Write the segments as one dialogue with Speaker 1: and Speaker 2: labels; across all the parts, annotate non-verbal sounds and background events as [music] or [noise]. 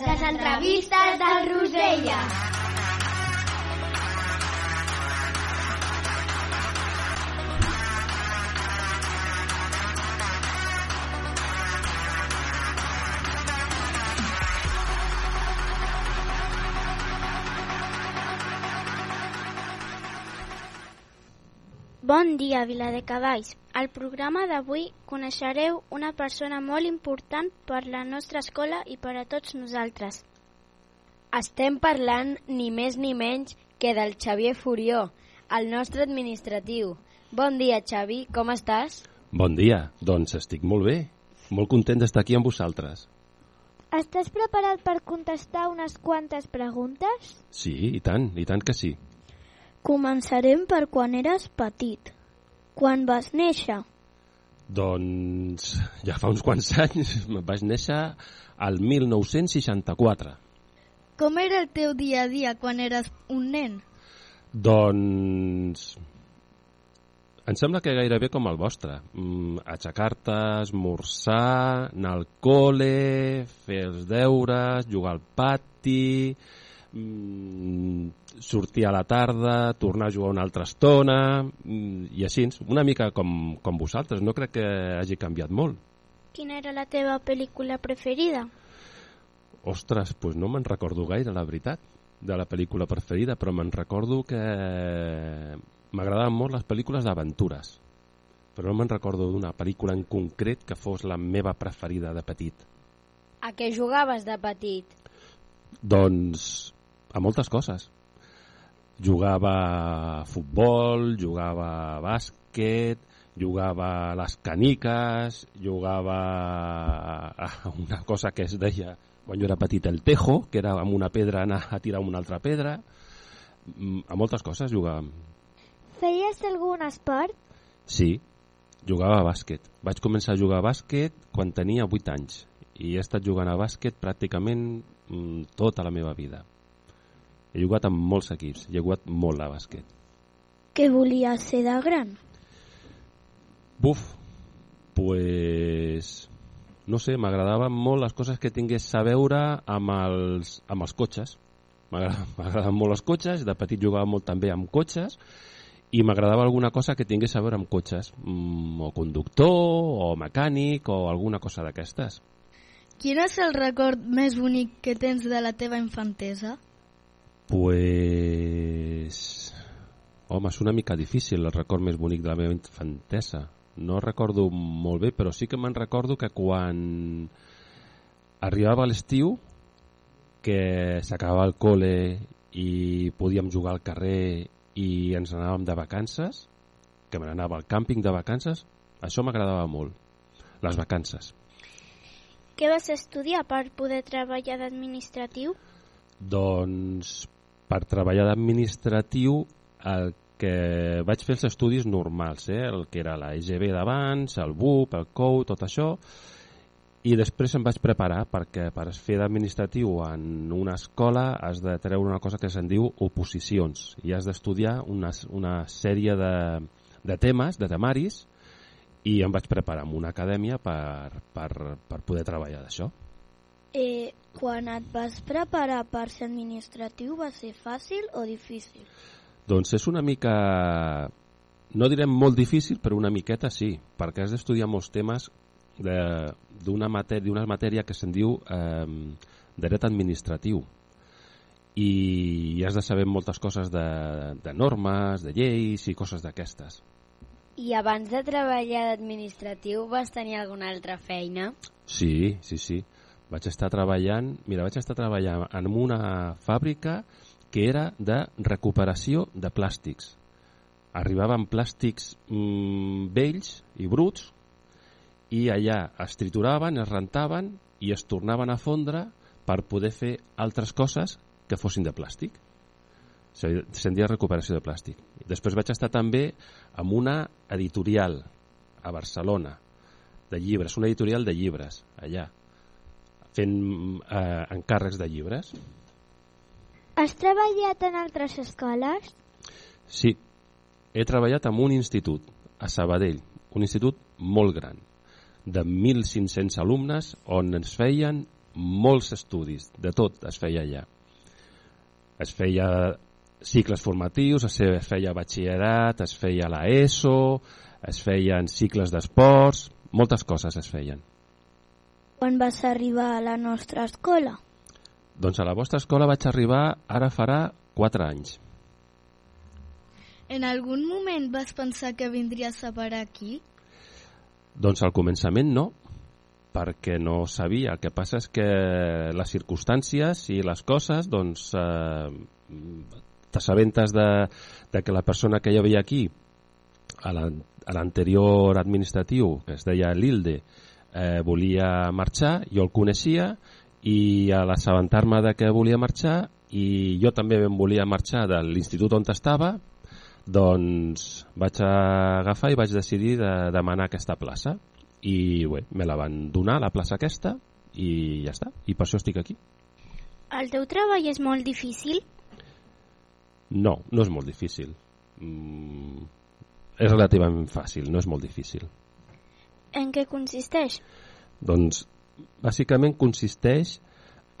Speaker 1: Les entrevistes del Rosella.
Speaker 2: Bon dia, Viladecavalls. Al programa d'avui coneixereu una persona molt important per la nostra escola i per a tots nosaltres.
Speaker 3: Estem parlant ni més ni menys que del Xavier Furió, el nostre administratiu. Bon dia, Xavi, com estàs?
Speaker 4: Bon dia, doncs estic molt bé. Molt content d'estar aquí amb vosaltres.
Speaker 5: Estàs preparat per contestar unes quantes preguntes?
Speaker 4: Sí, i tant, i tant que sí.
Speaker 5: Començarem per quan eres petit. Quan vas néixer?
Speaker 4: Doncs ja fa uns quants anys [laughs] vaig néixer al 1964.
Speaker 6: Com era el teu dia a dia quan eres un nen?
Speaker 4: Doncs em sembla que gairebé com el vostre. Mm, Aixecar-te, esmorzar, anar al col·le, fer els deures, jugar al pati, mm, sortir a la tarda, tornar a jugar una altra estona, mm, i així, una mica com, com vosaltres. No crec que hagi canviat molt.
Speaker 2: Quina era la teva pel·lícula preferida?
Speaker 4: Ostres, doncs no me'n recordo gaire, la veritat, de la pel·lícula preferida, però me'n recordo que m'agradaven molt les pel·lícules d'aventures, però no me'n recordo d'una pel·lícula en concret que fos la meva preferida de petit.
Speaker 3: A què jugaves de petit?
Speaker 4: Doncs a moltes coses. Jugava a futbol, jugava a bàsquet, jugava a les caniques, jugava a una cosa que es deia quan jo era petit el tejo, que era amb una pedra anar a tirar una altra pedra. Mm, A moltes coses jugàvem.
Speaker 5: Feies algun esport?
Speaker 4: Sí, jugava a bàsquet. Vaig començar a jugar a bàsquet quan tenia 8 anys i he estat jugant a bàsquet pràcticament mm, tota la meva vida. He jugat amb molts equips, he jugat molt a bàsquet.
Speaker 5: Què volies ser de gran?
Speaker 4: Buf, pues... No sé, m'agradaven molt les coses que tingués a veure amb els, amb els cotxes. M'agrada- [laughs] M'agraden molt els cotxes, de petit jugava molt també amb cotxes i m'agradava alguna cosa que tingués a veure amb cotxes, mm, o conductor, o mecànic, o alguna cosa d'aquestes.
Speaker 6: Quin és el record més bonic que tens de la teva infantesa?
Speaker 4: Pues... Home, és una mica difícil el record més bonic de la meva infantesa. No recordo molt bé, però sí que me'n recordo que quan arribava l'estiu, que s'acabava el col·le i podíem jugar al carrer i ens anàvem de vacances, que me n'anava al càmping de vacances, això m'agradava molt, les vacances.
Speaker 2: Què vas estudiar per poder treballar d'administratiu?
Speaker 4: Doncs per treballar d'administratiu el que vaig fer els estudis normals, eh? el que era la EGB d'abans, el BUP, el COU, tot això, i després em vaig preparar perquè per fer d'administratiu en una escola has de treure una cosa que se'n diu oposicions i has d'estudiar una, una sèrie de, de temes, de temaris, i em vaig preparar en una acadèmia per, per, per poder treballar d'això.
Speaker 5: Eh, quan et vas preparar per ser administratiu va ser fàcil o difícil?
Speaker 4: Doncs és una mica, no direm molt difícil, però una miqueta sí, perquè has d'estudiar molts temes de- d'una matèria, d'una matèria que se'n diu eh, dret administratiu i has de saber moltes coses de, de normes, de lleis i coses d'aquestes.
Speaker 3: I abans de treballar d'administratiu vas tenir alguna altra feina?
Speaker 4: Sí, sí, sí. Vaig estar treballant, mira, vaig estar treballant en una fàbrica que era de recuperació de plàstics. Arribaven plàstics mm, vells i bruts i allà es trituraven, es rentaven i es tornaven a fondre per poder fer altres coses que fossin de plàstic. Se- Se'n deia recuperació de plàstic. Després vaig estar també amb una editorial a Barcelona de llibres, una editorial de llibres allà, fent eh, encàrrecs de llibres.
Speaker 5: Has treballat en altres escoles?
Speaker 4: Sí, he treballat en un institut, a Sabadell, un institut molt gran, de 1.500 alumnes, on ens feien molts estudis, de tot es feia allà. Es feia cicles formatius, es feia batxillerat, es feia la ESO, es feien cicles d'esports, moltes coses es feien.
Speaker 5: Quan vas arribar a la nostra escola?
Speaker 4: Doncs a la vostra escola vaig arribar ara farà 4 anys.
Speaker 6: En algun moment vas pensar que vindries a parar aquí?
Speaker 4: Doncs al començament no, perquè no sabia. El que passa és que les circumstàncies i les coses, doncs, eh, t'assabentes de, de que la persona que hi havia aquí, a l'anterior administratiu, que es deia Lilde, eh, volia marxar, jo el coneixia, i a l'assabentar-me de que volia marxar, i jo també em volia marxar de l'institut on estava, doncs vaig agafar i vaig decidir de demanar aquesta plaça. I bé, me la van donar la plaça aquesta i ja està, i per això estic aquí.
Speaker 2: El teu treball és molt difícil?
Speaker 4: No, no és molt difícil. Mm, és relativament fàcil, no és molt difícil
Speaker 2: En què consisteix?
Speaker 4: Doncs bàsicament consisteix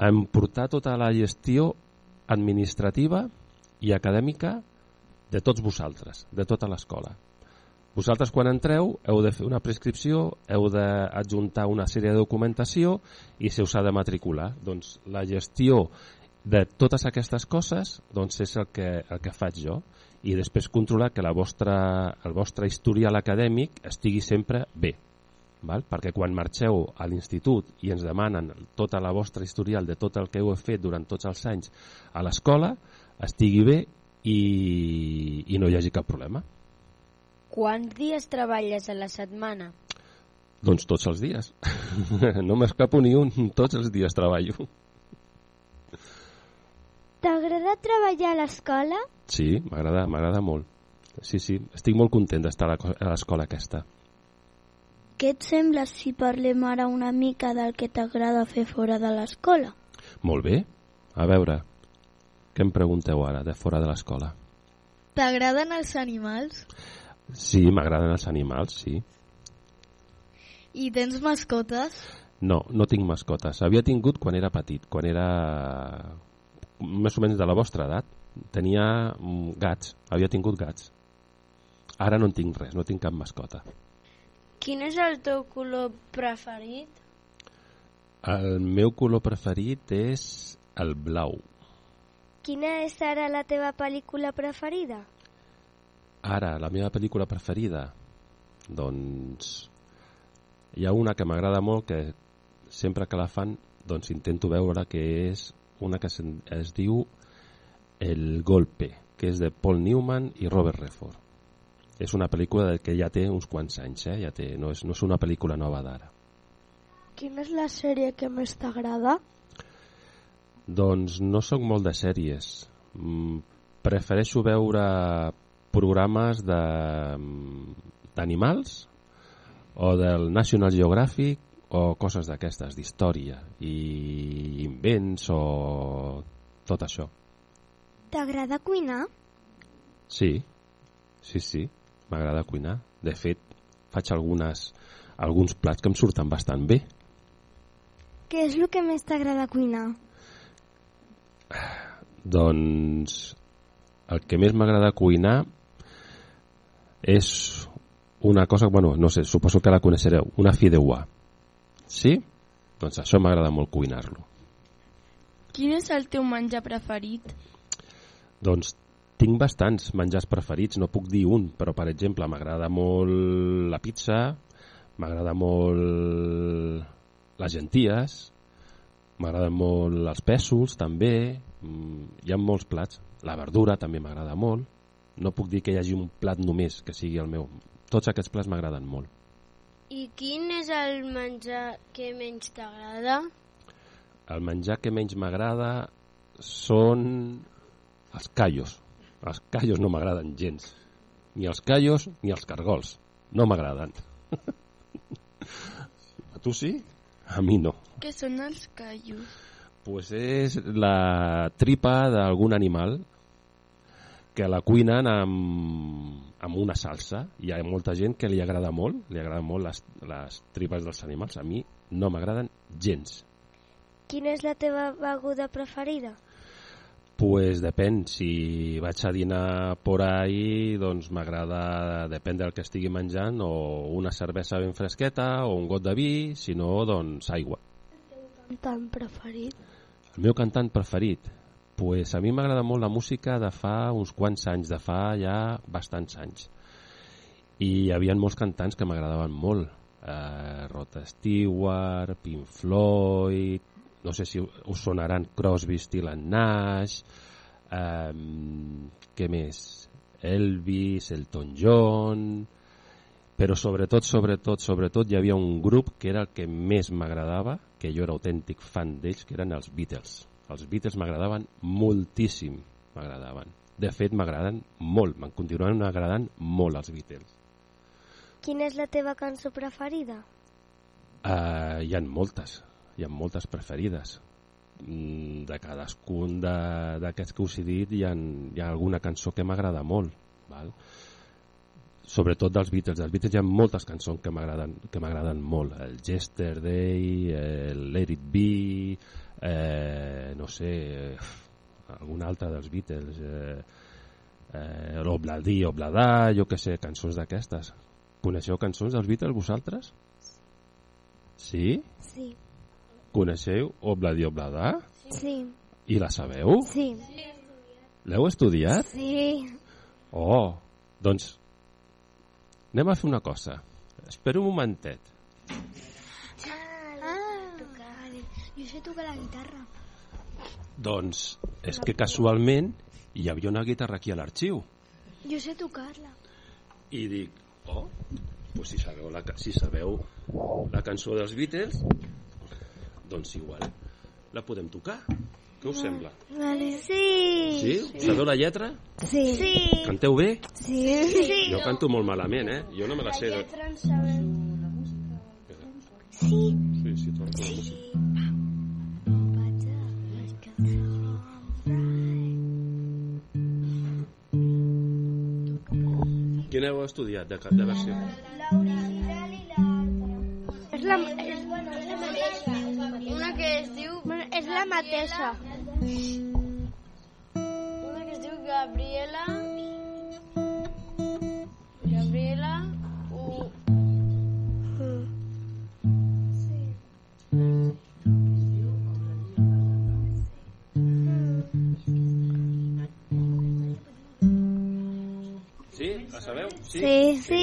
Speaker 4: en portar tota la gestió administrativa i acadèmica de tots vosaltres, de tota l'escola. Vosaltres quan entreu heu de fer una prescripció, heu d'adjuntar una sèrie de documentació i se us ha de matricular. Doncs la gestió de totes aquestes coses doncs és el que, el que faig jo i després controlar que la vostra, el vostre historial acadèmic estigui sempre bé. Val? Perquè quan marxeu a l'institut i ens demanen tota la vostra historial de tot el que heu fet durant tots els anys a l'escola, estigui bé i, i no hi hagi cap problema.
Speaker 3: Quants dies treballes a la setmana?
Speaker 4: Doncs tots els dies. [laughs] no m'escapo ni un, tots els dies treballo.
Speaker 5: T'agrada treballar a l'escola?
Speaker 4: Sí, m'agrada m'agrada molt. Sí, sí, estic molt content d'estar a l'escola aquesta.
Speaker 5: Què et sembla si parlem ara una mica del que t'agrada fer fora de l'escola?
Speaker 4: Molt bé. A veure, què em pregunteu ara, de fora de l'escola?
Speaker 6: T'agraden els animals?
Speaker 4: Sí, m'agraden els animals, sí.
Speaker 6: I tens mascotes?
Speaker 4: No, no tinc mascotes. Havia tingut quan era petit, quan era més o menys de la vostra edat. Tenia mm, gats, havia tingut gats. Ara no en tinc res, no tinc cap mascota.
Speaker 3: Quin és el teu color preferit?
Speaker 4: El meu color preferit és el blau.
Speaker 5: Quina és ara la teva pel·lícula preferida?
Speaker 4: Ara, la meva pel·lícula preferida? Doncs hi ha una que m'agrada molt que sempre que la fan doncs intento veure que és una que es, es diu El Golpe, que és de Paul Newman i Robert Redford. És una pel·lícula que ja té uns quants anys, eh? ja té, no, és, no és una pel·lícula nova d'ara.
Speaker 5: Quina és la sèrie que més t'agrada?
Speaker 4: Doncs no sóc molt de sèries. Mm, prefereixo veure programes d'animals o del National Geographic o coses d'aquestes, d'història i invents o tot això.
Speaker 5: T'agrada cuinar?
Speaker 4: Sí, sí, sí, m'agrada cuinar. De fet, faig algunes, alguns plats que em surten bastant bé.
Speaker 5: Què és el que més t'agrada cuinar?
Speaker 4: Doncs el que més m'agrada cuinar és una cosa, bueno, no sé, suposo que la coneixereu, una fideuà. Sí? Doncs això m'agrada molt cuinar-lo.
Speaker 7: Quin és el teu menjar preferit?
Speaker 4: Doncs tinc bastants menjars preferits, no puc dir un, però per exemple m'agrada molt la pizza, m'agrada molt les genties, m'agraden molt els pèsols també, mm, hi ha molts plats. La verdura també m'agrada molt. No puc dir que hi hagi un plat només que sigui el meu. Tots aquests plats m'agraden molt.
Speaker 3: I quin és el menjar que menys t'agrada?
Speaker 4: El menjar que menys m'agrada són els callos. Els callos no m'agraden gens. Ni els callos ni els cargols. No m'agraden. [laughs] A tu sí? A mi no.
Speaker 7: Què són els callos?
Speaker 4: Pues és la tripa d'algun animal que la cuinen amb, amb una salsa. Hi ha molta gent que li agrada molt, li agrada molt les, les tripes dels animals. A mi no m'agraden gens.
Speaker 5: Quina és la teva beguda preferida?
Speaker 4: Pues depèn, si vaig a dinar por ahí, doncs m'agrada, depèn del que estigui menjant, o una cervesa ben fresqueta, o un got de vi, si no, doncs aigua.
Speaker 5: Cantant preferit?
Speaker 4: El meu cantant preferit? Pues a mi m'agrada molt la música de fa uns quants anys, de fa ja bastants anys. I hi havia molts cantants que m'agradaven molt. Eh, Rod Stewart, Pink Floyd, no sé si us sonaran Crosby, Still and Nash, eh, què més? Elvis, Elton John, però sobretot, sobretot, sobretot hi havia un grup que era el que més m'agradava, que jo era autèntic fan d'ells, que eren els Beatles. Els Beatles m'agradaven moltíssim, m'agradaven. De fet, m'agraden molt, me'n continuen agradant molt els Beatles.
Speaker 5: Quina és la teva cançó preferida?
Speaker 4: Uh, hi han moltes, hi ha moltes preferides. Mm, De cadascun de- d'aquests que us he dit hi ha, hi ha alguna cançó que m'agrada molt. Val? Sobretot dels Beatles. Dels Beatles hi ha moltes cançons que m'agraden molt. El Yesterday, el Let It Be, eh, no sé, alguna altra dels Beatles, eh, eh, l'Obladí, Obladà, jo que sé, cançons d'aquestes. Coneixeu cançons dels Beatles vosaltres? Sí?
Speaker 5: Sí.
Speaker 4: Coneixeu Obladi Obladà?
Speaker 5: Sí.
Speaker 4: I la sabeu?
Speaker 5: Sí.
Speaker 4: L'heu estudiat?
Speaker 5: Sí.
Speaker 4: Oh, doncs anem a fer una cosa. Espera un momentet.
Speaker 5: Ah,
Speaker 6: Jo sé tocar la guitarra.
Speaker 4: Doncs és que casualment hi havia una guitarra aquí a l'arxiu
Speaker 6: Jo sé tocar-la.
Speaker 4: i dic, oh, pues si sabeu la, si sabeu la cançó dels Beatles, doncs igual la podem tocar. Què us sembla?
Speaker 5: Vale. Sí.
Speaker 4: Sí? Sabeu la lletra?
Speaker 5: Sí. Sí.
Speaker 4: Canteu bé?
Speaker 5: Sí. sí.
Speaker 4: Jo canto molt malament, eh? Jo no me la sé. De...
Speaker 5: Sí.
Speaker 4: Sí, sí, torno la música. Quina heu estudiat de, de versió?
Speaker 5: És la, és, bueno, és la mateixa. Una que es diu
Speaker 7: Gabriela... Gabriela... U...
Speaker 4: Sí? La sabeu? Sí?
Speaker 5: Sí. Sí.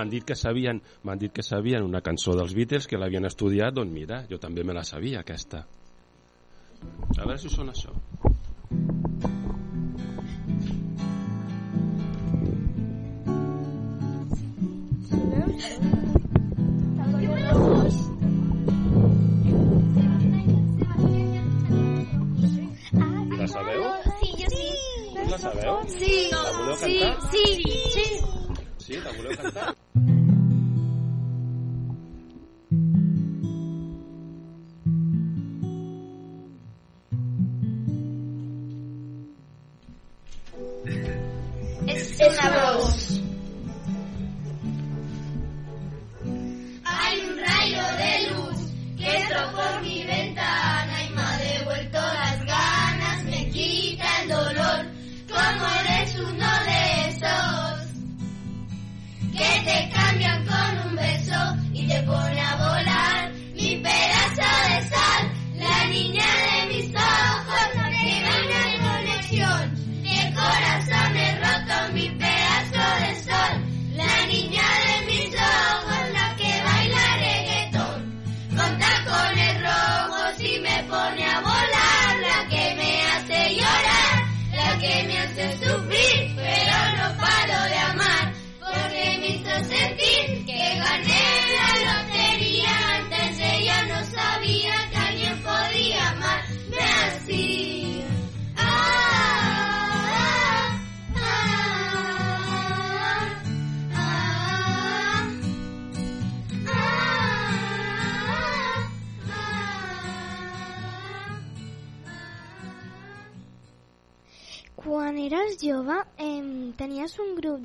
Speaker 4: M'han dit que sabien, m'han dit que sabien una cançó dels Beatles que l'havien estudiat, doncs mira, jo també me la sabia aquesta. A veure si sona això. La sabeu?
Speaker 1: Sí, jo sí.
Speaker 4: La sabeu?
Speaker 1: Sí.
Speaker 4: La voleu
Speaker 1: Sí,
Speaker 4: cantar?
Speaker 1: sí, sí.
Speaker 4: Sí, la voleu cantar? [laughs]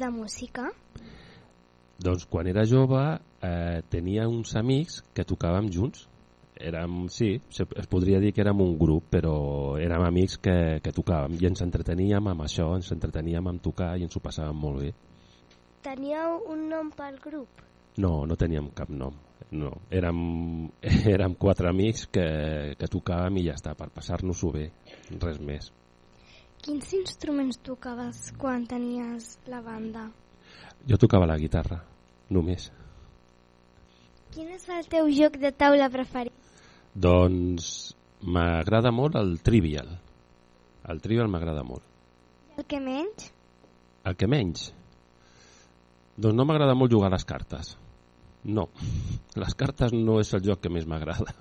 Speaker 1: de
Speaker 5: música?
Speaker 4: Doncs quan era jove eh, tenia uns amics que tocàvem junts. Érem, sí, es podria dir que érem un grup, però érem amics que, que tocàvem i ens entreteníem amb això, ens entreteníem amb tocar i ens ho passàvem molt bé.
Speaker 5: Teníeu un nom pel grup?
Speaker 4: No, no teníem cap nom. No, érem, [laughs] érem quatre amics que, que tocàvem i ja està, per passar-nos-ho bé, res més.
Speaker 5: Quins instruments tocaves quan tenies la banda?
Speaker 4: Jo tocava la guitarra, només.
Speaker 5: Quin és el teu joc de taula preferit?
Speaker 4: Doncs m'agrada molt el Trivial. El Trivial m'agrada molt.
Speaker 5: El que menys?
Speaker 4: El que menys? Doncs no m'agrada molt jugar a les cartes. No, [laughs] les cartes no és el joc que més m'agrada.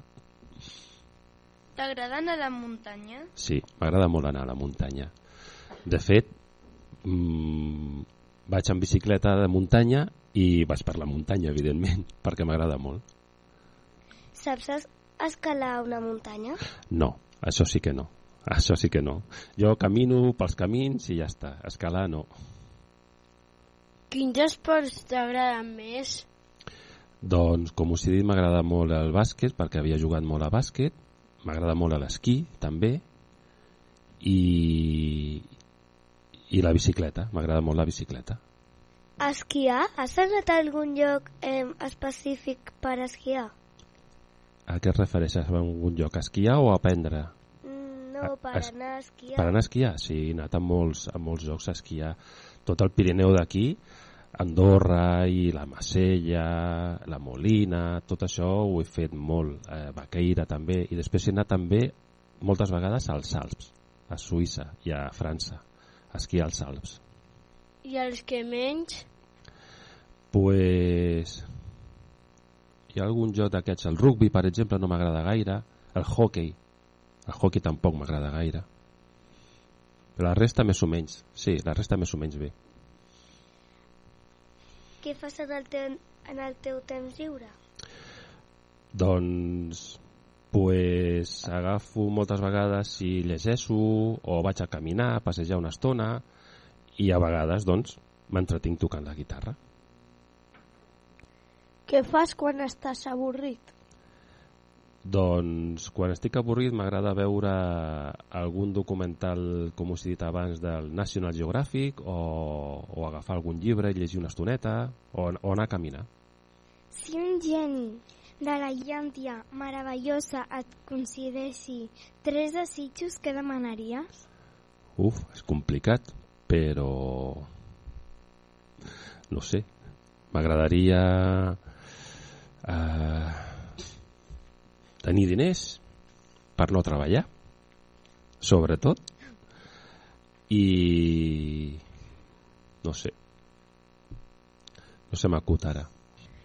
Speaker 7: T'agrada anar a la muntanya?
Speaker 4: Sí, m'agrada molt anar a la muntanya. De fet, mmm, vaig en bicicleta de muntanya i vaig per la muntanya, evidentment, [laughs] perquè m'agrada molt.
Speaker 5: Saps es- escalar una muntanya?
Speaker 4: No, això sí que no. [laughs] Això sí que no. Jo camino pels camins i ja està. Escalar no.
Speaker 3: Quins esports t'agraden més?
Speaker 4: Doncs, com us he dit, m'agrada molt el bàsquet, perquè havia jugat molt a bàsquet. M'agrada molt l'esquí, també. I, I la bicicleta. M'agrada molt la bicicleta.
Speaker 5: Esquiar? Has anat a algun lloc eh, específic per esquiar?
Speaker 4: A què es refereixes? A algun lloc? A esquiar o a aprendre?
Speaker 5: Mm, No,
Speaker 4: A-
Speaker 5: per
Speaker 4: es-
Speaker 5: anar a esquiar.
Speaker 4: Per anar a esquiar? Sí, he anat a molts, a molts llocs a esquiar. Tot el Pirineu d'aquí, Andorra i la Macella, la Molina, tot això ho he fet molt. Eh, Baqueira també. I després he anat també moltes vegades als Alps, a Suïssa i a França, a esquiar als Alps.
Speaker 3: I els que menys?
Speaker 4: Pues... Hi ha algun joc d'aquests, el rugby, per exemple, no m'agrada gaire, el hockey, el hockey tampoc m'agrada gaire. Però la resta més o menys, sí, la resta més o menys bé.
Speaker 5: Què fas en el, teu, en el teu temps lliure?
Speaker 4: Doncs pues, agafo moltes vegades i llegeixo o vaig a caminar, a passejar una estona i a vegades doncs m'entretinc tocant la guitarra.
Speaker 6: Què fas quan estàs avorrit?
Speaker 4: Doncs quan estic avorrit m'agrada veure algun documental, com us he dit abans, del National Geographic o, o agafar algun llibre i llegir una estoneta o, o anar a caminar.
Speaker 5: Si un geni de la llàntia meravellosa et concedeixi tres desitjos, què demanaries?
Speaker 4: Uf, és complicat, però... No sé. m'agradaria eh, tenir diners per no treballar, sobretot, i no sé, no se m'acut ara.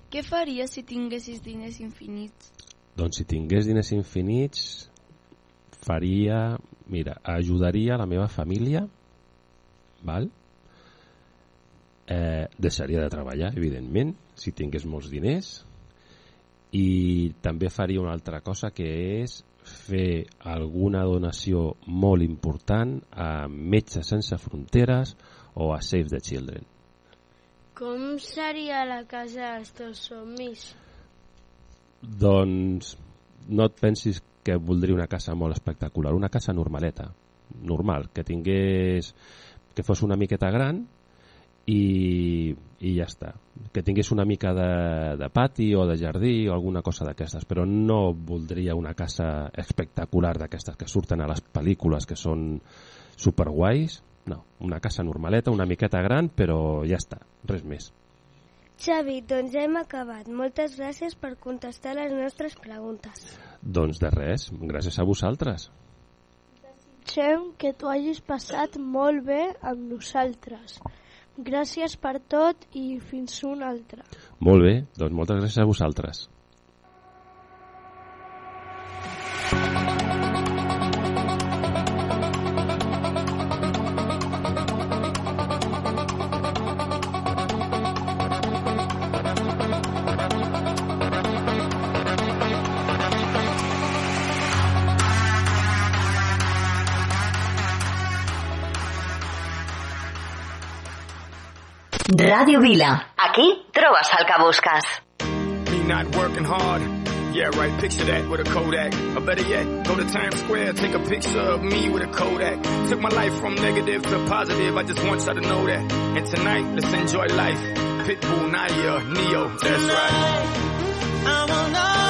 Speaker 7: Què faries si tinguessis diners infinits?
Speaker 4: Doncs si tingués diners infinits faria, mira, ajudaria la meva família, val? Eh, deixaria de treballar, evidentment, si tingués molts diners, i també faria una altra cosa que és fer alguna donació molt important a Metges Sense Fronteres o a Save the Children.
Speaker 8: Com seria la casa dels teus somnis?
Speaker 4: Doncs no et pensis que voldria una casa molt espectacular, una casa normaleta, normal, que tingués que fos una miqueta gran i, i ja està. Que tingués una mica de, de pati o de jardí o alguna cosa d'aquestes, però no voldria una casa espectacular d'aquestes que surten a les pel·lícules que són superguais. No, una casa normaleta, una miqueta gran, però ja està, res més.
Speaker 1: Xavi, doncs hem acabat. Moltes gràcies per contestar les nostres preguntes.
Speaker 4: Doncs de res, gràcies a vosaltres.
Speaker 8: Desitgem que t'ho hagis passat molt bé amb nosaltres. Gràcies per tot i fins un altre.
Speaker 4: Molt bé, doncs moltes gràcies a vosaltres.
Speaker 9: Ràdio Vila. Aquí trobes el que busques.
Speaker 10: Me not working hard. Yeah, right, picture that with a Kodak. Or better yet, go to Times Square, take a picture of me with a Kodak. Took my life from negative to positive, I just want y'all to know that. And tonight, let's enjoy life. Pitbull, Nadia, Neo, that's right.
Speaker 11: I want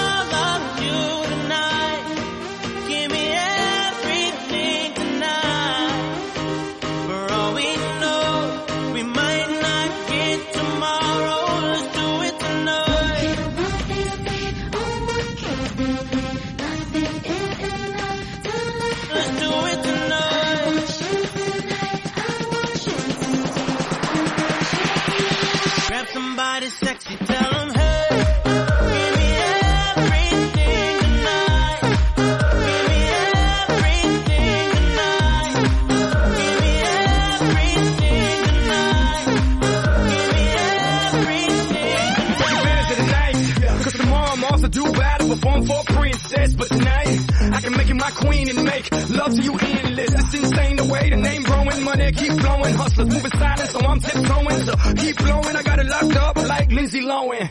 Speaker 10: I'm also battle perform for a princess. But tonight, I can make you my queen and make love to you endless. It's insane the way the name growing, money keep flowing. Hustlers moving silent, so I'm tiptoeing. So keep blowing, I got it locked up like Lindsay Lohan.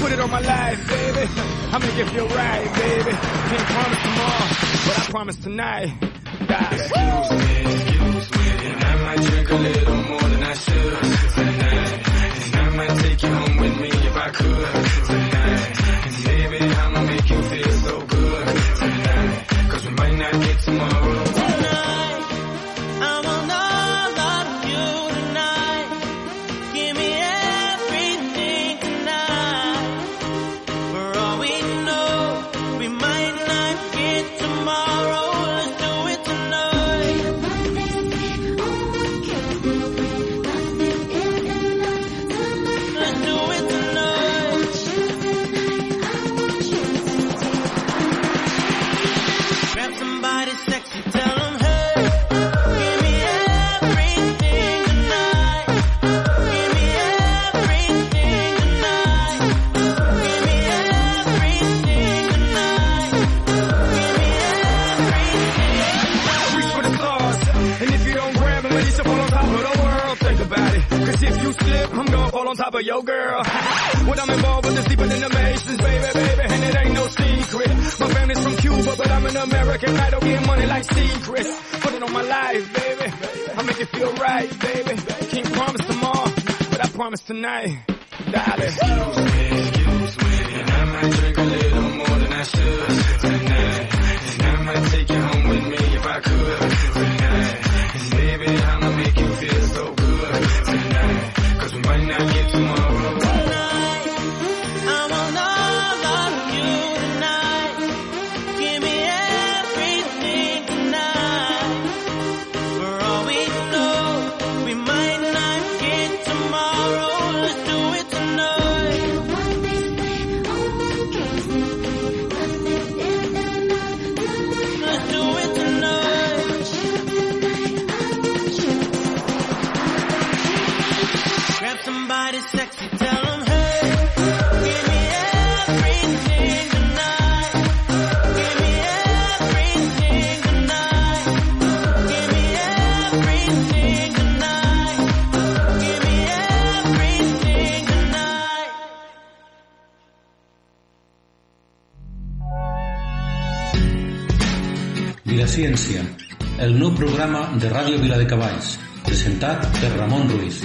Speaker 10: Put it on my life, baby. I'll make you feel right, baby. Can't promise tomorrow, but I promise tonight. God. Excuse me, excuse me, and I might drink a little more than I should tonight. And I might take you home with me if I could tomorrow. Top of your girl. when I'm involved with the deeper than the Masons, baby, baby. And it ain't no secret. My family's from Cuba, but I'm an American. I don't get money like secrets. Put it on my life, baby. I make it feel right, baby. Can't promise tomorrow, but I promise tonight. Darling. Excuse me, excuse me. And I might drink a little more than I should tonight. And I might take you home with me if I could tonight. And baby, I'ma make you
Speaker 12: de Ràdio Vila de Cavalls, presentat per Ramon Ruiz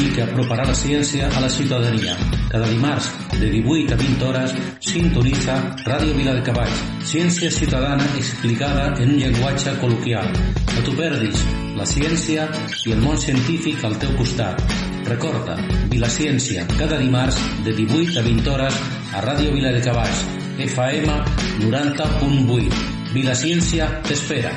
Speaker 12: i que aproparà la ciència a la ciutadania. Cada dimarts, de 18 a 20 hores, sintonitza Ràdio Vila de Cavalls, ciència ciutadana explicada en un llenguatge col·loquial. No t'ho perdis, la ciència i el món científic al teu costat. Recorda, Vilaciència, cada dimarts de 18 a 20 hores a Ràdio Vila de Cavalls, FM 90.8. Vilaciència t'espera.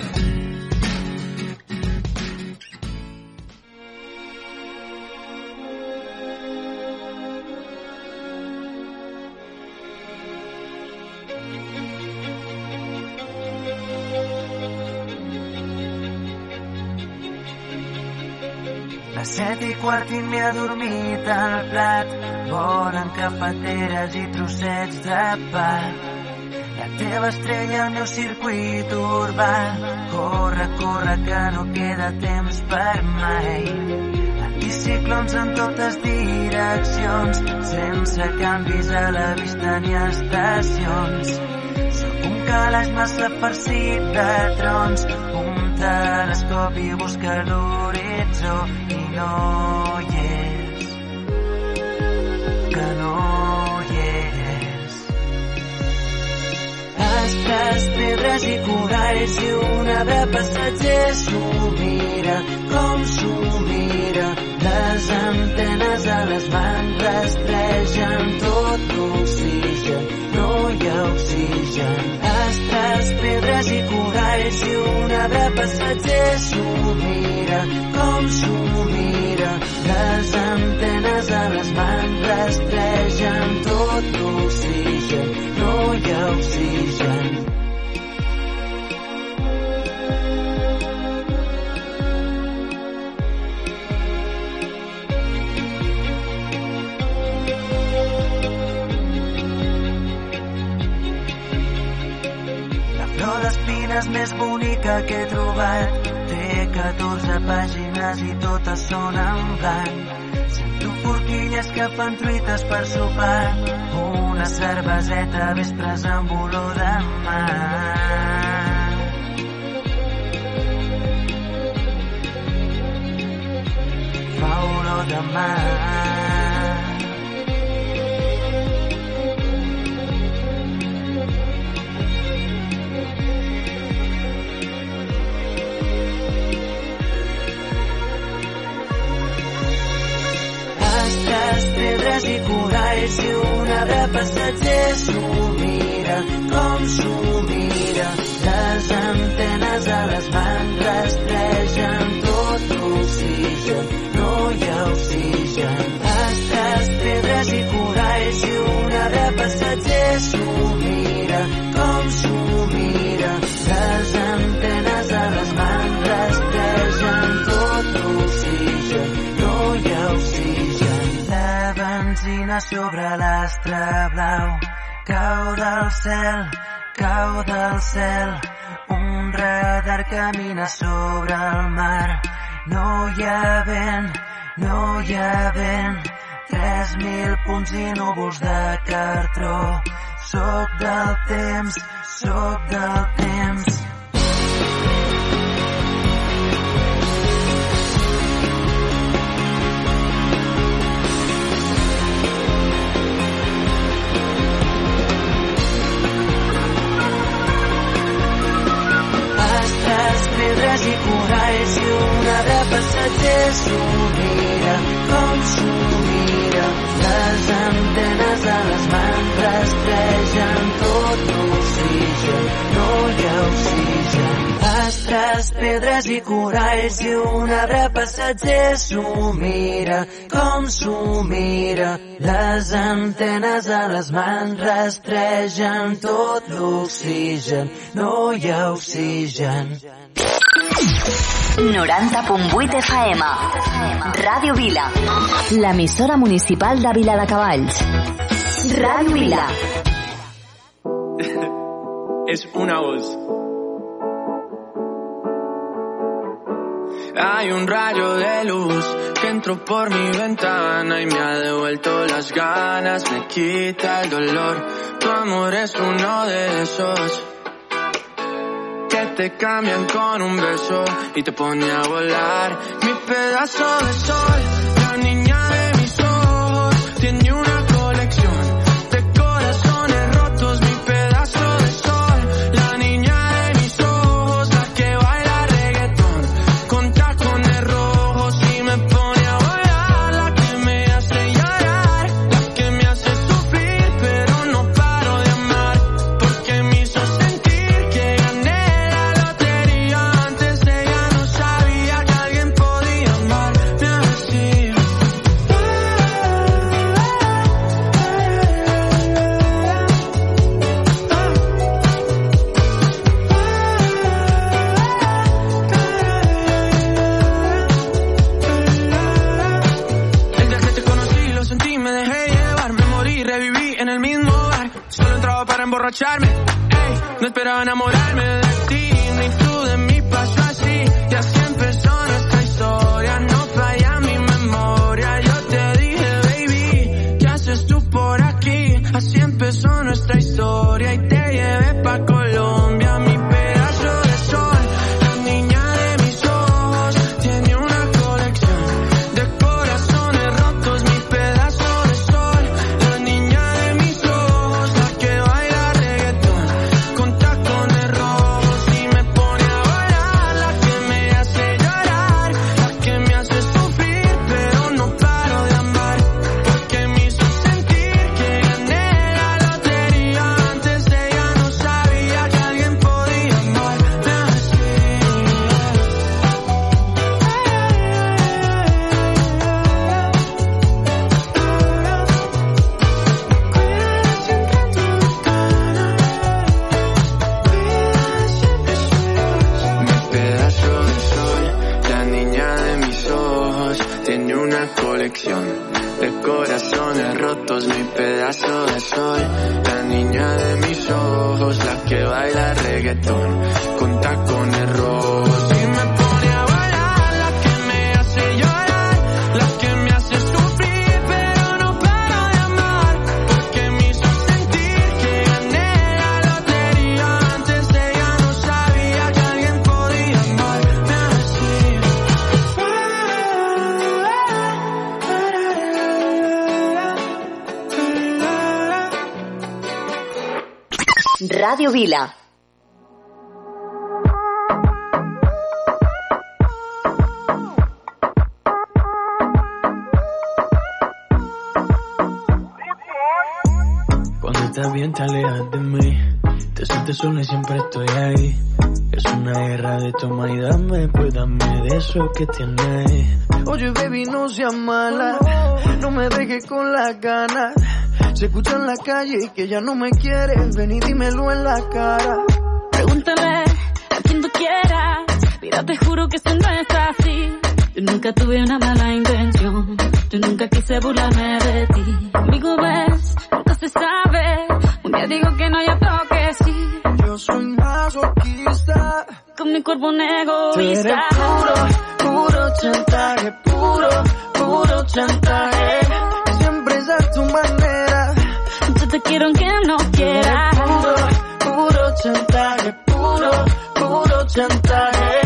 Speaker 13: Quart i m'he adormit al plat. Volen cafeteres i trossets de pa. La teva estrella al meu circuit urbà. Corre, corre, que no queda temps per mai. Anticiclons en totes direccions, sense canvis a la vista ni estacions. Sóc un calaix massa farcit de trons, un telescopi busca l'horitzó i no hi és, que no hi és. Astres, pedres i coralls i un arbre passatger s'ho mira, com s'ho mira. Les antenes a les mans rastregen tot l'oxigen, no hi ha oxigen. Astres, pedres i coralls i un arbre passatger s'ho mira, com s'ho mira. Les antenes a les mans rastregen tot l'oxigen, no hi ha oxigen. D'espines més bonica que he trobat té 14 pàgines i totes són en blanc. Sento forquilles que fan truites per sopar, una cerveseta a vespres amb olor de mar. Fa olor de mar. Astres, pedres i coralls i un arbre passatger s'ho mira, com s'ho mira. Les antenes a les mans rastregen tot l'oxigen, no hi ha oxigen. Astres, pedres i coralls i un arbre passatger s'ho mira, com s'ho mira. Les antenes a les mans benzina sobre l'astre blau cau del cel, cau del cel. Un radar camina sobre el mar. No hi ha vent, no hi ha vent. Tres mil punts i núvols de cartró. Soc del temps, soc del temps. Astres, pedres i coralls i un arbre passatger s'ho mira, com s'ho mira. Les antenes a les mans rastregen tot l'oxigen, no hi ha oxigen. Astres, pedres i coralls i un arbre passatger s'ho mira, com s'ho mira. Les antenes a les mans rastregen tot l'oxigen, no hi ha oxigen.
Speaker 9: 90.8 FM. Ràdio Vila. L'emissora municipal de Vila de Cavalls. Ràdio Vila. [laughs]
Speaker 14: es una voz. Hay un rayo de luz que entró por mi ventana y me ha devuelto las ganas, me quita el dolor. Tu amor es uno de esos que te cambian con un beso y te pone a volar. Mi pedazo de sol, la niña de mis ojos, tiene una ey, no esperaba enamorarme
Speaker 15: Cuando estás bien te alejas de mí. Te sientes sola y siempre estoy ahí. Es una guerra de toma y dame. Pues dame de eso que tienes. Oye baby no seas mala. No me dejes con las ganas Se escucha en la calle que ya no me quieres Ven y dímelo en la cara
Speaker 16: Pregúntale a quien tú quieras. Mira, te juro que eso no es así. Yo nunca tuve una mala intención. Yo nunca quise burlarme de ti. Conmigo ves, nunca se sabe. Un día digo que no, y otro que sí.
Speaker 15: Yo soy masoquista
Speaker 16: Con mi cuerpo un
Speaker 15: eres
Speaker 16: egoísta.
Speaker 15: puro, puro chantaje Puro, puro chantaje Siempre es a tu manera
Speaker 16: te quiero aunque no quieras.
Speaker 15: Puro, puro chantaje, puro, puro chantaje.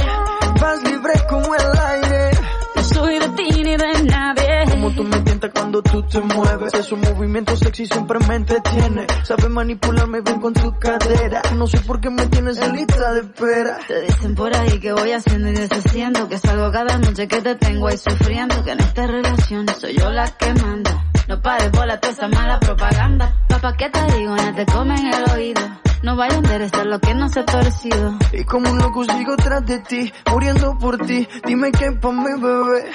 Speaker 15: Vas libre como el aire.
Speaker 16: No soy de ti ni de nadie.
Speaker 15: Como tú me tientas cuando tú te mueves. Esos movimientos sexy siempre me entretiene. Sabes manipularme bien con tu cadera. No sé por qué me tienes en lista de espera.
Speaker 16: Te dicen por ahí que voy haciendo y deshaciendo, que salgo cada noche que te tengo ahí sufriendo, que en esta relación soy yo la que manda. No pares bola toda esa mala propaganda. Papá, ¿qué te digo? No te comen el oído. No vaya a enderezar lo que no se ha torcido.
Speaker 15: Y como un loco sigo tras de ti, muriendo por ti. Dime qué pa' mi bebé.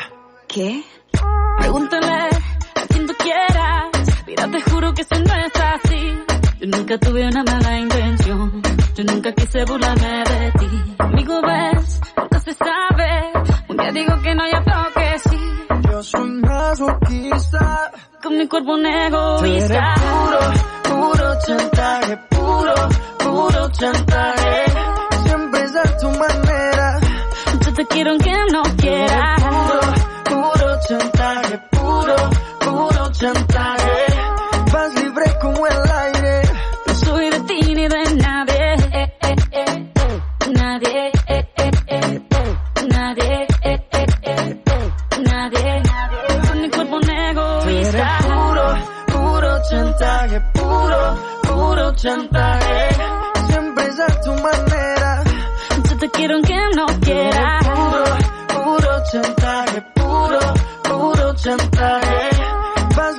Speaker 16: ¿Qué? Pregúntale a quien tú quieras. Mira, te juro que eso no es así. Yo nunca tuve una mala intención. Yo nunca quise burlarme de ti. Conmigo ves, nunca se sabe. Un día digo que no, y otro que sí.
Speaker 15: Yo soy masoquista.
Speaker 16: Con mi cuerpo un
Speaker 15: Tú
Speaker 16: egoísta.
Speaker 15: puro, puro chantaje, puro, puro chantaje. Siempre es a tu manera.
Speaker 16: Yo te quiero aunque no quieras.
Speaker 15: Puro, puro chantaje, puro, puro chantaje.
Speaker 16: chantaje, puro, puro
Speaker 15: chantaje. Siempre es a tu manera.
Speaker 16: Yo te quiero aunque no quiera.
Speaker 15: Puro, puro chantaje, puro, puro chantaje. Vas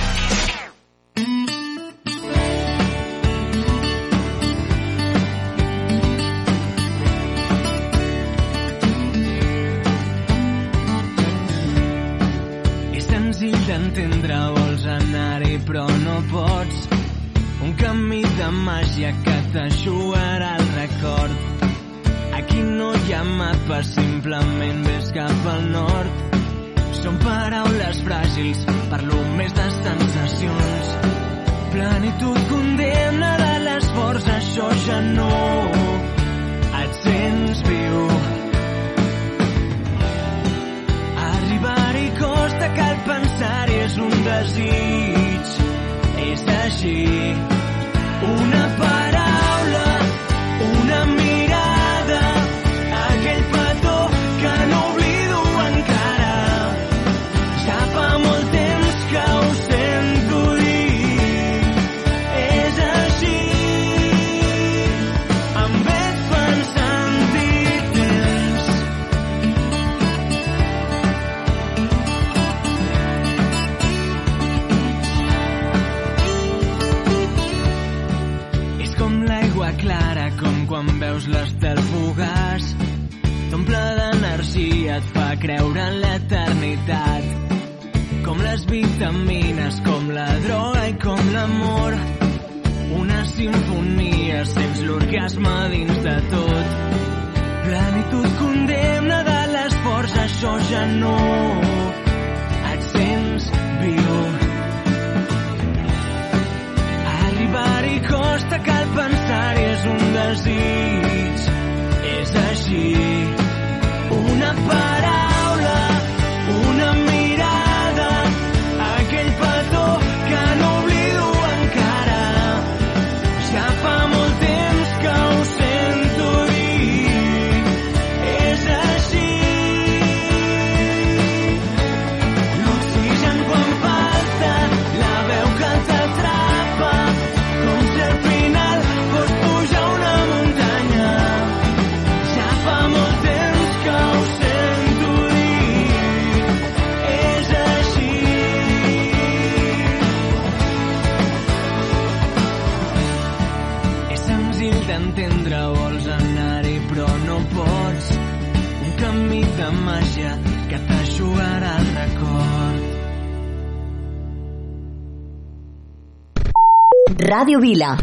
Speaker 9: Ràdio Vila.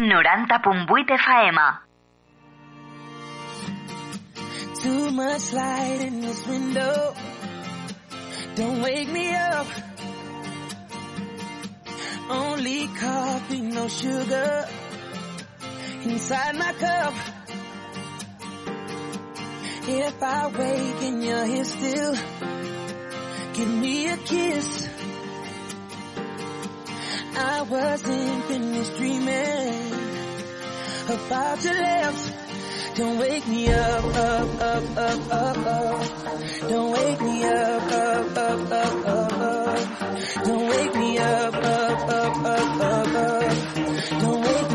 Speaker 9: 90.8 FM.
Speaker 17: Too much light in this window. Don't wake me up. Only coffee, no sugar. Inside my cup. If I wake and you're here still, give me a kiss. I wasn't finished dreaming about your lips. Don't wake me up, up, up, up, up, up. Don't wake me up, up, up, up, up, up. Don't wake me up, up, up, up, up, up. Don't wake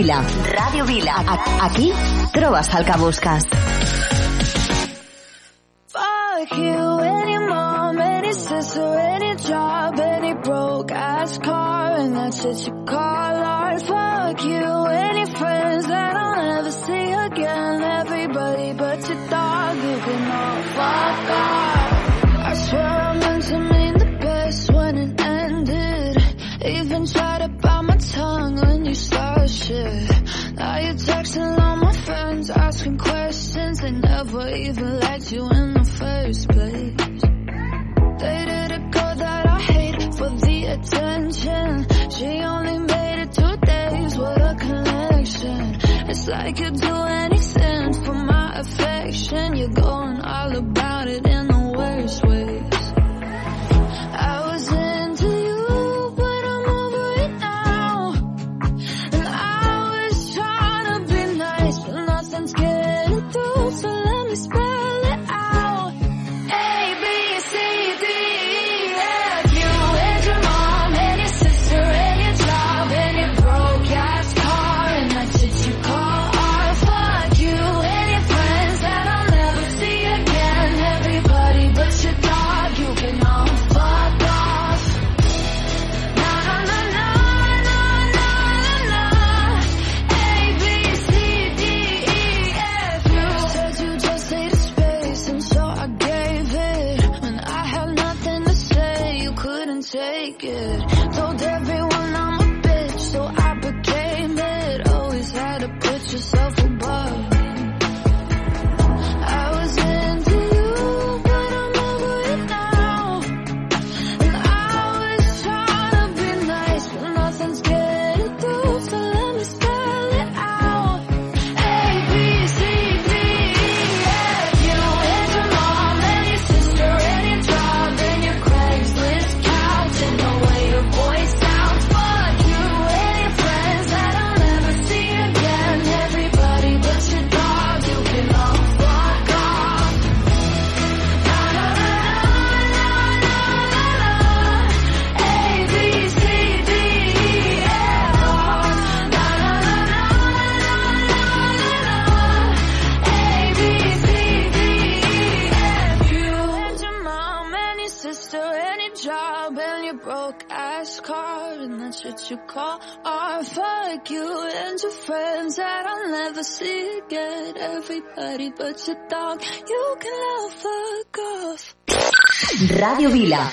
Speaker 9: Vila. Ràdio Vila. Aquí trobes el que busques.
Speaker 18: even liked you in the first place. Dated a girl that I hate for the attention. She only made it two days. A connection. It's like you you call or fuck you and your friends that I'll never see again. Everybody but your dog, you can now fuck off.
Speaker 9: Radio Vila.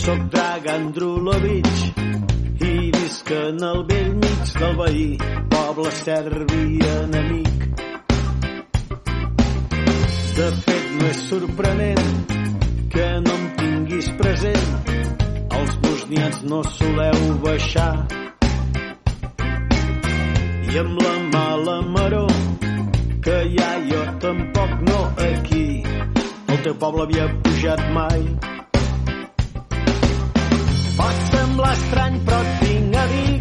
Speaker 19: Soc Dragan Drulovic i visc en el vell mig del veí poble serbi enemic. De fet no és sorprenent que no em tinguis present. Els bosnians no soleu baixar. I amb la mala maror que ja jo tampoc no aquí. El teu poble havia pujat mai pot semblar estrany però et vinc a dir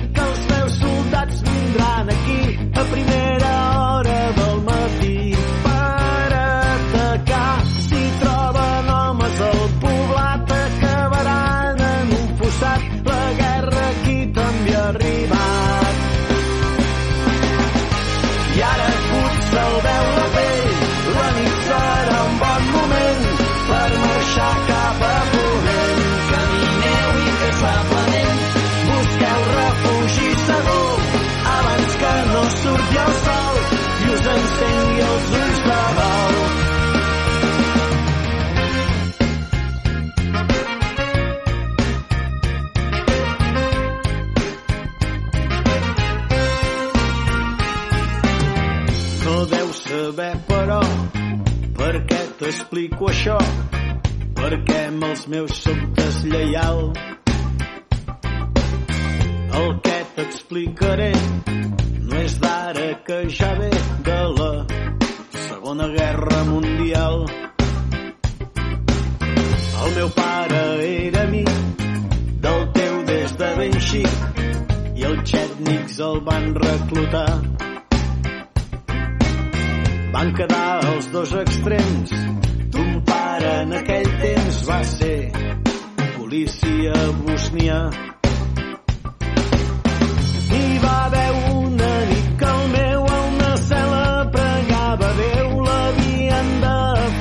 Speaker 19: què t'explico això? Perquè amb els meus soc deslleial. El que t'explicaré no és d'ara que ja ve de la Segona Guerra Mundial. El meu pare era amic del teu des de ben xic i els xètnics el van reclutar. Van quedar els dos extrems. Ton pare en aquell temps va ser policia bosnià. Hi va haver una nit que el meu a una cel·la pregava Déu l'havien de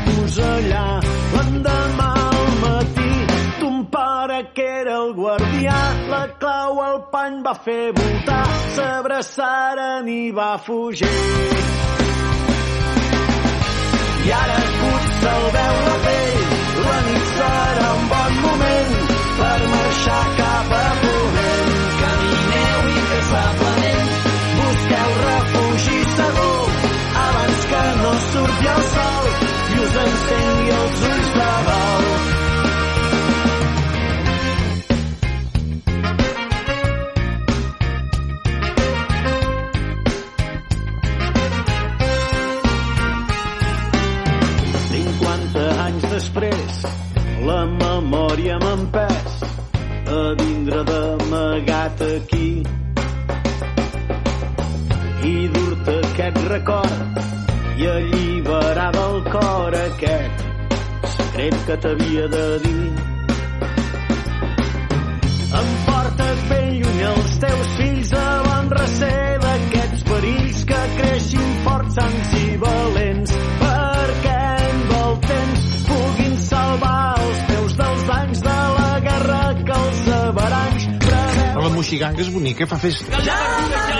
Speaker 19: fusellar. L'endemà al matí ton pare que era el guardià la clau al pany va fer voltar s'abraçaren i va fugir i ara puig se'l veu la pell la nit serà un bon moment per marxar cap a ponent. Camineu incansablement busqueu refugi segur. Abans que no surti el sol i us encengui després, la memòria m'ha empès a vindre d'amagat aquí i dur-te aquest record i alliberar del cor aquest secret que t'havia de dir. Em portes ben lluny els teus fills a bon recer d'aquests perills que creixin forts, sans i valents perquè salvar els teus dels danys de la guerra que els averanys preveu.
Speaker 20: La moixiganga és bonica, fa festa.
Speaker 13: Ja